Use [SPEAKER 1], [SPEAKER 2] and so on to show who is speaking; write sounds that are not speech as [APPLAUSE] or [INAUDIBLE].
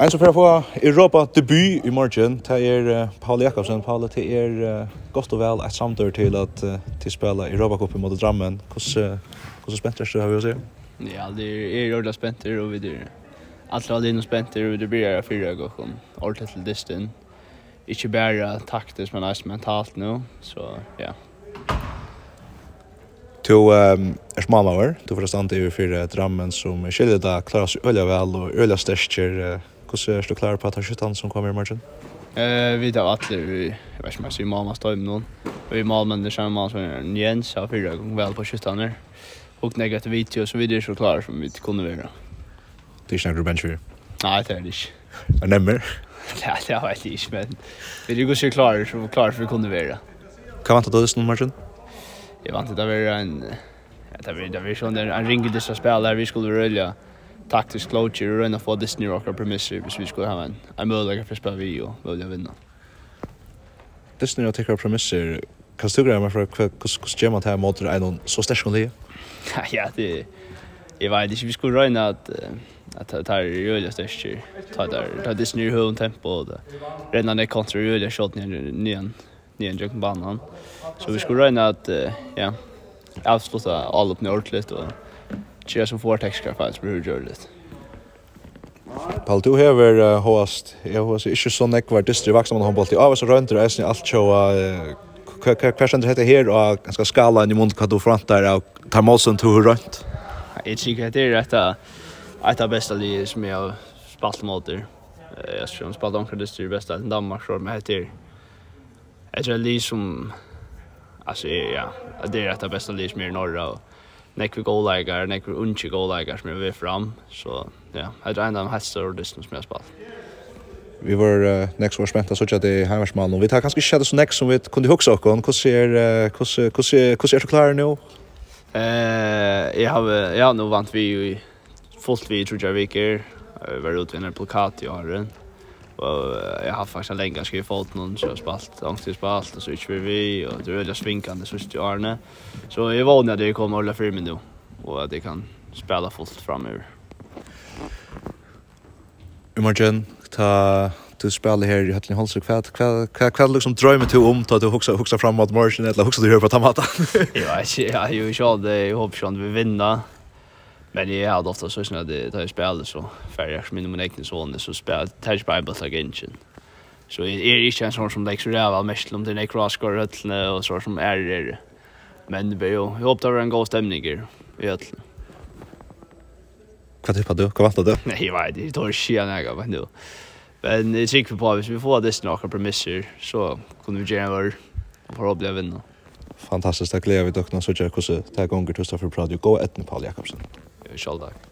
[SPEAKER 1] En som får få Europa debut i morgen, det er Paul Jakobsen. Paul, det er godt og vel et samtør til at til spela Europa Cup mot Drammen. Hvordan uh, spent er du har vi å si?
[SPEAKER 2] Ja, det er ordentlig spent og vi er alle alene spent og det blir jeg fyra gånger ordentlig til distan. Ikke bare taktisk, men også mentalt nå, så ja.
[SPEAKER 1] Du um, er smalmaver, du får stand over for drammen som skiljer da klarer seg øyla vel og øyla styrker. Hvordan er du klar på at det er skjuttan som kommer i morgen?
[SPEAKER 2] Eh, vi tar alle, vi, jeg vet ikke om jeg sier mamma står med noen. Vi er malmenn, det malmenner sammen med sånn Jens, har fyra gong vel på skjuttan her. Og negget video, så vi er så klare som vi kunne være.
[SPEAKER 1] Det er ikke noe bench for?
[SPEAKER 2] Nei, det er det ikke.
[SPEAKER 1] Er det nemmer?
[SPEAKER 2] Nei, det er det ikke, men vi er ikke så klare som vi kunne være.
[SPEAKER 1] Hva vant du til det som morgen?
[SPEAKER 2] jag vant det var en det var det var sån där en ring det så spelar vi skulle rulla taktisk coach och rena för Disney Rocker permission hvis vi skulle ha en en möjlighet för spela vi och vilja vinna.
[SPEAKER 1] Disney Rocker permission kan du gräma för hur hur ska man ta emot en så stark som det
[SPEAKER 2] ja det jag vet inte vi skulle röna att att ta rulliga störst ta där ta Disney Home tempo och renna ner kontra rulliga shot ner ner ner i banan. Så vi skulle röna att uh, ja, avsluta all upp ordentligt och köra som får textkar för att bli görligt.
[SPEAKER 1] Paul, du har väl uh, håast, jeg har ikke så nekvar distri vaksna man håndbolt i av, oss røyndir og eisen i alt sjåa, hva skjønner dette her, og ganska skala i mund hva du frontar av Tarmosen to hur røynt?
[SPEAKER 2] Jeg tykker at det er et av besta livet som jeg har spalt mot måter. Jeg har spalt omkring distri besta i Danmark, så det heter jag tror det som alltså ja, det är det bästa lis mer norra och när vi går lägger, när vi unche går lägger som vi är fram så ja, jag tror de hästar och distans med spel.
[SPEAKER 1] Vi var uh, next år spänta så att det hemmarsmannen och vi tar kanske inte så next som vi kunde huxa och hur ser hur hur hur ser du klar nu?
[SPEAKER 2] Eh, jag har ja, nu vant vi ju fullt vi tror jag veckor. Vi var utvinnare plakat i åren. Och jag har faktiskt länge skrivit fot någon så spalt, långt spalt och så gick vi och det är väldigt svinkande så just Arne. Så jag var när det kommer hålla för mig nu och att det kan spela fullt
[SPEAKER 1] framöver. Imorgon ta du spelar här i Höllning Holsvik kvad kvad kvad kvad liksom drömmer du om att du huxar huxar framåt marschen eller huxar du hör på tamata.
[SPEAKER 2] Ja, ja, ju jag det hoppas jag vi vinner. Men jag hade ofta så att det tar spel så färgar som inom min egen son så spel tar ju bara bara genshin. Så är det inte en sån som lägger så av mest om den är crosskor öllne och så som är det. Men det blir ju jag hoppas det en god stämning i öllne.
[SPEAKER 1] Vad typ du? Vad var du? [LAUGHS]
[SPEAKER 2] Nej, jag vet inte. Det är shit jag men då. Men det gick på hvis vi får det snakka premisser så kunde vi göra vår problem vinna.
[SPEAKER 1] Fantastiskt att glädje vi dock när så jag det ta gånger tusta för prad. Gå ett med Paul Jakobsen.
[SPEAKER 2] Kjalldag.